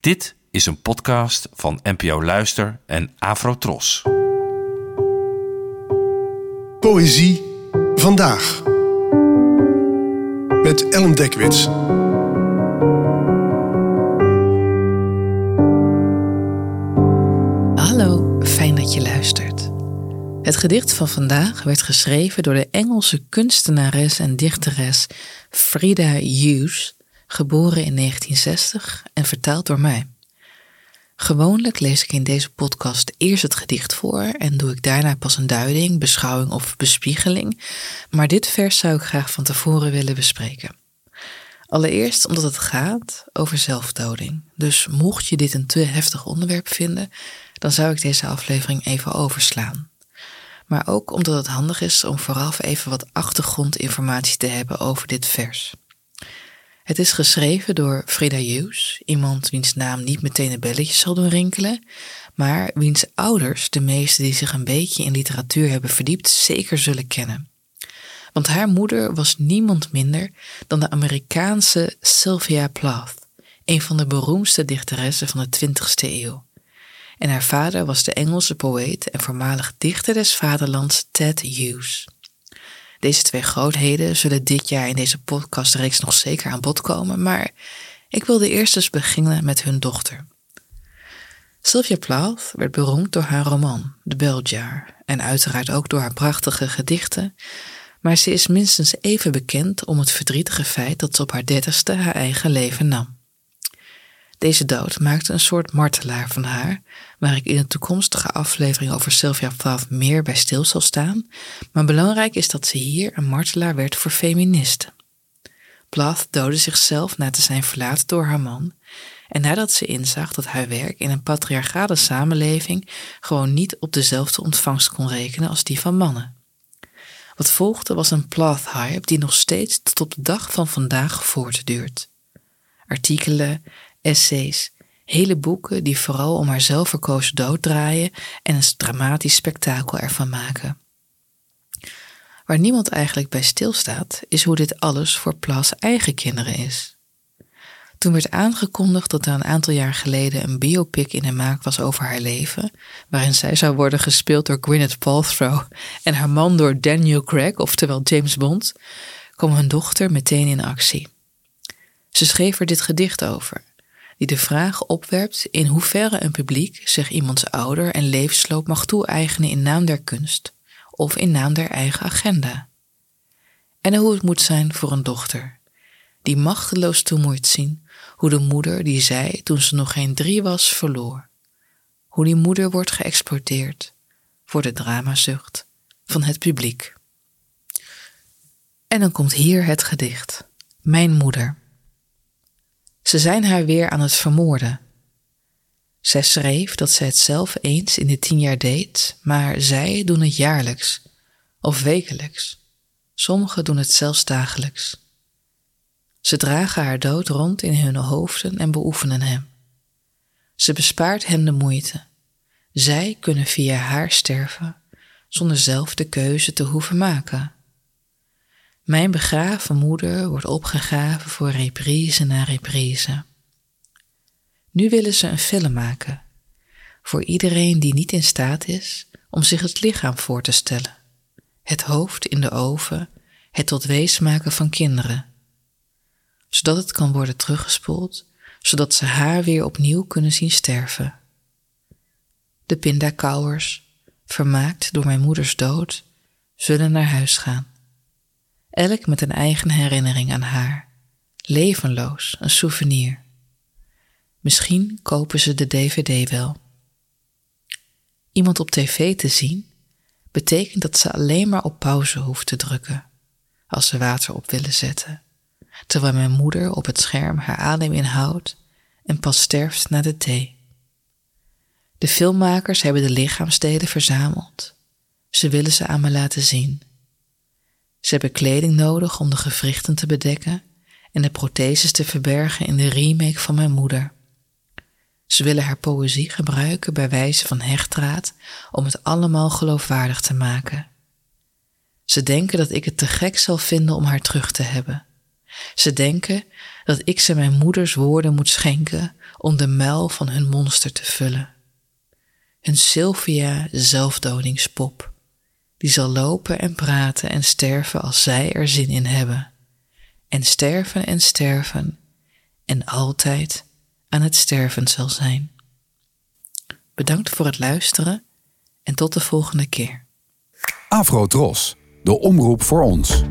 Dit is een podcast van NPO Luister en Afrotros. Poëzie vandaag. Met Ellen Dekwits. Hallo, fijn dat je luistert. Het gedicht van vandaag werd geschreven door de Engelse kunstenares en dichteres Frida Hughes, geboren in 1960 en vertaald door mij. Gewoonlijk lees ik in deze podcast eerst het gedicht voor en doe ik daarna pas een duiding, beschouwing of bespiegeling, maar dit vers zou ik graag van tevoren willen bespreken. Allereerst omdat het gaat over zelfdoding. Dus mocht je dit een te heftig onderwerp vinden, dan zou ik deze aflevering even overslaan. Maar ook omdat het handig is om vooraf even wat achtergrondinformatie te hebben over dit vers. Het is geschreven door Frida Hughes, iemand wiens naam niet meteen een belletje zal doen rinkelen, maar wiens ouders de meesten die zich een beetje in literatuur hebben verdiept zeker zullen kennen. Want haar moeder was niemand minder dan de Amerikaanse Sylvia Plath, een van de beroemdste dichteressen van de 20ste eeuw. En haar vader was de Engelse poëet en voormalig dichter des vaderlands Ted Hughes. Deze twee grootheden zullen dit jaar in deze podcastreeks nog zeker aan bod komen, maar ik wilde eerst eens beginnen met hun dochter. Sylvia Plath werd beroemd door haar roman, The Beljar, en uiteraard ook door haar prachtige gedichten, maar ze is minstens even bekend om het verdrietige feit dat ze op haar dertigste haar eigen leven nam. Deze dood maakte een soort martelaar van haar, waar ik in een toekomstige aflevering over Sylvia Plath meer bij stil zal staan, maar belangrijk is dat ze hier een martelaar werd voor feministen. Plath doodde zichzelf na te zijn verlaten door haar man, en nadat ze inzag dat haar werk in een patriarchale samenleving gewoon niet op dezelfde ontvangst kon rekenen als die van mannen. Wat volgde was een Plath-hype die nog steeds tot op de dag van vandaag voortduurt. Artikelen, essays, hele boeken die vooral om haar zelfverkozen dood draaien en een dramatisch spektakel ervan maken. Waar niemand eigenlijk bij stilstaat, is hoe dit alles voor Plas eigen kinderen is. Toen werd aangekondigd dat er een aantal jaar geleden een biopic in de maak was over haar leven, waarin zij zou worden gespeeld door Gwyneth Paltrow en haar man door Daniel Craig, oftewel James Bond, kwam hun dochter meteen in actie. Ze schreef er dit gedicht over, die de vraag opwerpt in hoeverre een publiek zich iemands ouder en levensloop mag toe-eigenen in naam der kunst of in naam der eigen agenda. En hoe het moet zijn voor een dochter, die machteloos toe moet zien hoe de moeder die zij toen ze nog geen drie was verloor. Hoe die moeder wordt geëxploiteerd voor de dramazucht van het publiek. En dan komt hier het gedicht. Mijn moeder. Ze zijn haar weer aan het vermoorden. Zij schreef dat zij het zelf eens in de tien jaar deed, maar zij doen het jaarlijks of wekelijks. Sommigen doen het zelfs dagelijks. Ze dragen haar dood rond in hun hoofden en beoefenen hem. Ze bespaart hen de moeite. Zij kunnen via haar sterven zonder zelf de keuze te hoeven maken. Mijn begraven moeder wordt opgegraven voor reprise na reprise. Nu willen ze een film maken, voor iedereen die niet in staat is om zich het lichaam voor te stellen, het hoofd in de oven, het tot wees maken van kinderen, zodat het kan worden teruggespoeld, zodat ze haar weer opnieuw kunnen zien sterven. De pindakauwers, vermaakt door mijn moeders dood, zullen naar huis gaan elk met een eigen herinnering aan haar, levenloos, een souvenir. Misschien kopen ze de DVD wel. Iemand op tv te zien betekent dat ze alleen maar op pauze hoeft te drukken als ze water op willen zetten, terwijl mijn moeder op het scherm haar adem inhoudt en pas sterft na de thee. De filmmakers hebben de lichaamsdelen verzameld. Ze willen ze aan me laten zien. Ze hebben kleding nodig om de gewrichten te bedekken en de protheses te verbergen in de remake van mijn moeder. Ze willen haar poëzie gebruiken bij wijze van hechtdraad om het allemaal geloofwaardig te maken. Ze denken dat ik het te gek zal vinden om haar terug te hebben. Ze denken dat ik ze mijn moeders woorden moet schenken om de muil van hun monster te vullen. Een Sylvia zelfdodingspop, die zal lopen en praten en sterven als zij er zin in hebben. En sterven en sterven en altijd aan het sterven zal zijn. Bedankt voor het luisteren en tot de volgende keer. Afro Tros, de omroep voor ons.